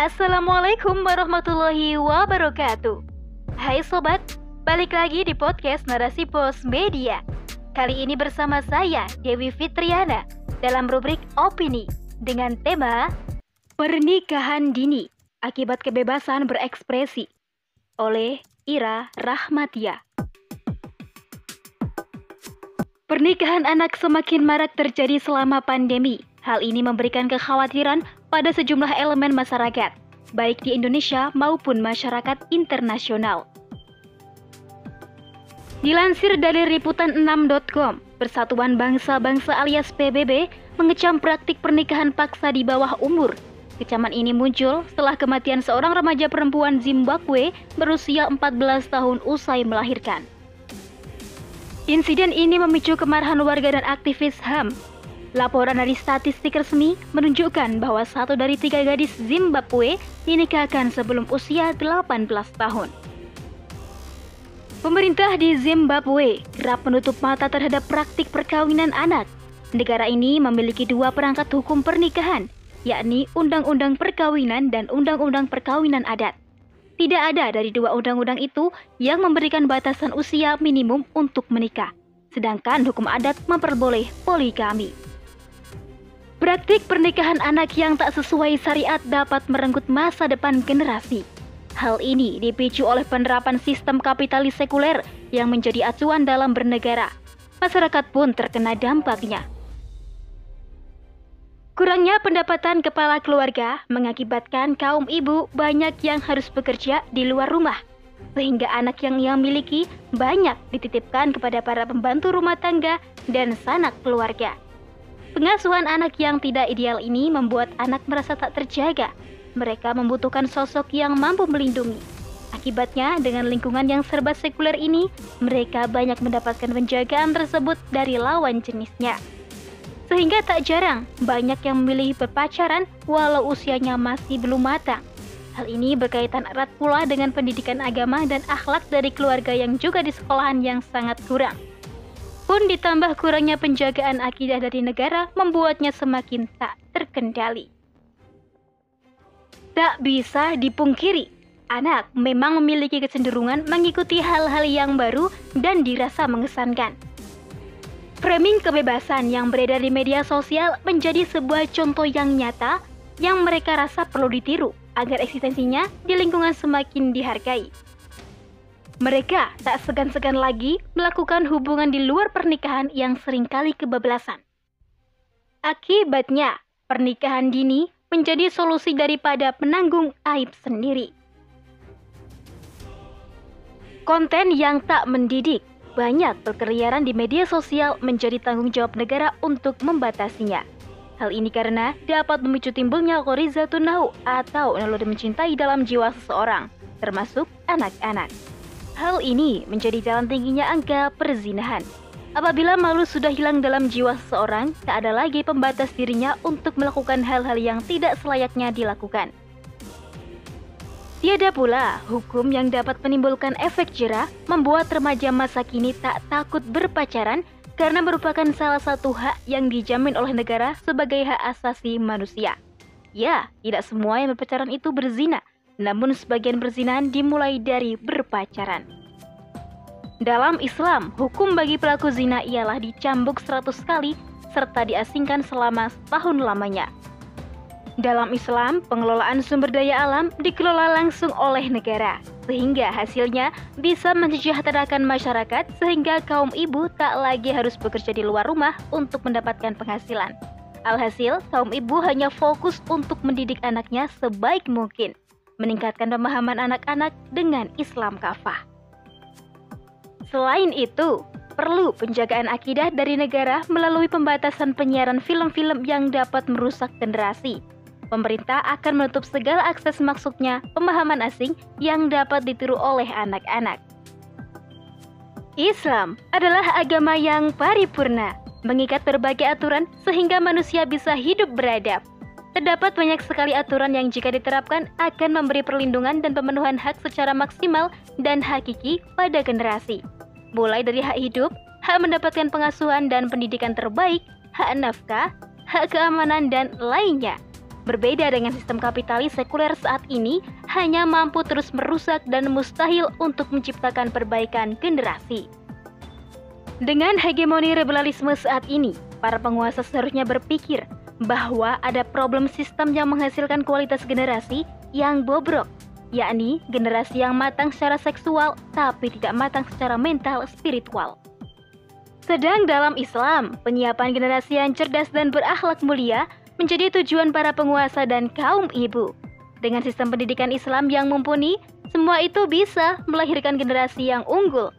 Assalamualaikum warahmatullahi wabarakatuh. Hai sobat, balik lagi di podcast Narasi Pos Media. Kali ini bersama saya Dewi Fitriana dalam rubrik opini dengan tema Pernikahan Dini Akibat Kebebasan Berekspresi oleh Ira Rahmatia. Pernikahan anak semakin marak terjadi selama pandemi. Hal ini memberikan kekhawatiran pada sejumlah elemen masyarakat, baik di Indonesia maupun masyarakat internasional. Dilansir dari liputan6.com, Persatuan Bangsa-Bangsa alias PBB mengecam praktik pernikahan paksa di bawah umur. Kecaman ini muncul setelah kematian seorang remaja perempuan Zimbabwe berusia 14 tahun usai melahirkan. Insiden ini memicu kemarahan warga dan aktivis HAM. Laporan dari statistik resmi menunjukkan bahwa satu dari tiga gadis Zimbabwe dinikahkan sebelum usia 18 tahun. Pemerintah di Zimbabwe kerap menutup mata terhadap praktik perkawinan anak. Negara ini memiliki dua perangkat hukum pernikahan, yakni Undang-Undang Perkawinan dan Undang-Undang Perkawinan Adat. Tidak ada dari dua undang-undang itu yang memberikan batasan usia minimum untuk menikah, sedangkan hukum adat memperboleh poligami. Praktik pernikahan anak yang tak sesuai syariat dapat merenggut masa depan generasi. Hal ini dipicu oleh penerapan sistem kapitalis sekuler yang menjadi acuan dalam bernegara. Masyarakat pun terkena dampaknya. Kurangnya pendapatan kepala keluarga mengakibatkan kaum ibu banyak yang harus bekerja di luar rumah, sehingga anak yang ia miliki banyak dititipkan kepada para pembantu rumah tangga dan sanak keluarga. Pengasuhan anak yang tidak ideal ini membuat anak merasa tak terjaga. Mereka membutuhkan sosok yang mampu melindungi. Akibatnya, dengan lingkungan yang serba sekuler ini, mereka banyak mendapatkan penjagaan tersebut dari lawan jenisnya. Sehingga tak jarang banyak yang memilih berpacaran walau usianya masih belum matang. Hal ini berkaitan erat pula dengan pendidikan agama dan akhlak dari keluarga yang juga di sekolahan yang sangat kurang. Pun ditambah kurangnya penjagaan akidah dari negara membuatnya semakin tak terkendali. Tak bisa dipungkiri, anak memang memiliki kecenderungan mengikuti hal-hal yang baru dan dirasa mengesankan. Framing kebebasan yang beredar di media sosial menjadi sebuah contoh yang nyata yang mereka rasa perlu ditiru agar eksistensinya di lingkungan semakin dihargai. Mereka tak segan-segan lagi melakukan hubungan di luar pernikahan yang sering kali kebablasan. Akibatnya, pernikahan dini menjadi solusi daripada penanggung aib sendiri. Konten yang tak mendidik banyak berkeliaran di media sosial menjadi tanggung jawab negara untuk membatasinya. Hal ini karena dapat memicu timbulnya korizatun atau naluri mencintai dalam jiwa seseorang, termasuk anak-anak. Hal ini menjadi jalan tingginya angka perzinahan. Apabila malu sudah hilang dalam jiwa seseorang, tak ada lagi pembatas dirinya untuk melakukan hal-hal yang tidak selayaknya dilakukan. Tiada pula hukum yang dapat menimbulkan efek jerah membuat remaja masa kini tak takut berpacaran karena merupakan salah satu hak yang dijamin oleh negara sebagai hak asasi manusia. Ya, tidak semua yang berpacaran itu berzina, namun sebagian berzinahan dimulai dari berpacaran. Dalam Islam, hukum bagi pelaku zina ialah dicambuk 100 kali serta diasingkan selama setahun lamanya. Dalam Islam, pengelolaan sumber daya alam dikelola langsung oleh negara, sehingga hasilnya bisa mensejahterakan masyarakat sehingga kaum ibu tak lagi harus bekerja di luar rumah untuk mendapatkan penghasilan. Alhasil, kaum ibu hanya fokus untuk mendidik anaknya sebaik mungkin, meningkatkan pemahaman anak-anak dengan Islam kafah. Selain itu, perlu penjagaan akidah dari negara melalui pembatasan penyiaran film-film yang dapat merusak generasi pemerintah akan menutup segala akses masuknya pemahaman asing yang dapat ditiru oleh anak-anak. Islam adalah agama yang paripurna, mengikat berbagai aturan sehingga manusia bisa hidup beradab. Terdapat banyak sekali aturan yang jika diterapkan akan memberi perlindungan dan pemenuhan hak secara maksimal dan hakiki pada generasi. Mulai dari hak hidup, hak mendapatkan pengasuhan dan pendidikan terbaik, hak nafkah, hak keamanan, dan lainnya. Berbeda dengan sistem kapitalis sekuler saat ini, hanya mampu terus merusak dan mustahil untuk menciptakan perbaikan generasi. Dengan hegemoni liberalisme saat ini, para penguasa seharusnya berpikir bahwa ada problem sistem yang menghasilkan kualitas generasi yang bobrok, yakni generasi yang matang secara seksual tapi tidak matang secara mental spiritual. Sedang dalam Islam, penyiapan generasi yang cerdas dan berakhlak mulia menjadi tujuan para penguasa dan kaum ibu. Dengan sistem pendidikan Islam yang mumpuni, semua itu bisa melahirkan generasi yang unggul.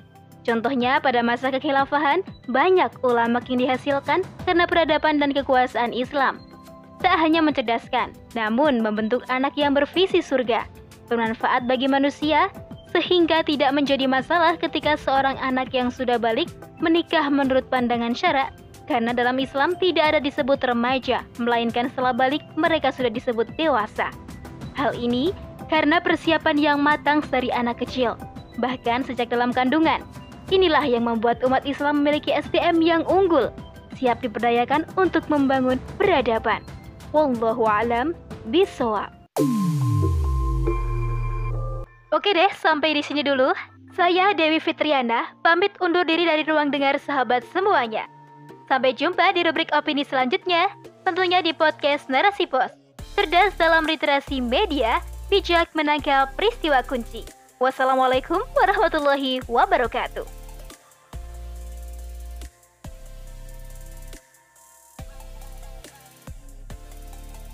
Contohnya pada masa kekhilafahan, banyak ulama yang dihasilkan karena peradaban dan kekuasaan Islam. Tak hanya mencerdaskan, namun membentuk anak yang bervisi surga, bermanfaat bagi manusia, sehingga tidak menjadi masalah ketika seorang anak yang sudah balik menikah menurut pandangan syarak karena dalam Islam tidak ada disebut remaja, melainkan setelah balik mereka sudah disebut dewasa. Hal ini karena persiapan yang matang dari anak kecil, bahkan sejak dalam kandungan. Inilah yang membuat umat Islam memiliki SDM yang unggul, siap diperdayakan untuk membangun peradaban. Wallahu alam bisawab. Oke deh, sampai di sini dulu. Saya Dewi Fitriana, pamit undur diri dari ruang dengar sahabat semuanya. Sampai jumpa di rubrik opini selanjutnya, tentunya di podcast Narasi Pos. Cerdas dalam literasi media, bijak menangkap peristiwa kunci. Wassalamualaikum warahmatullahi wabarakatuh.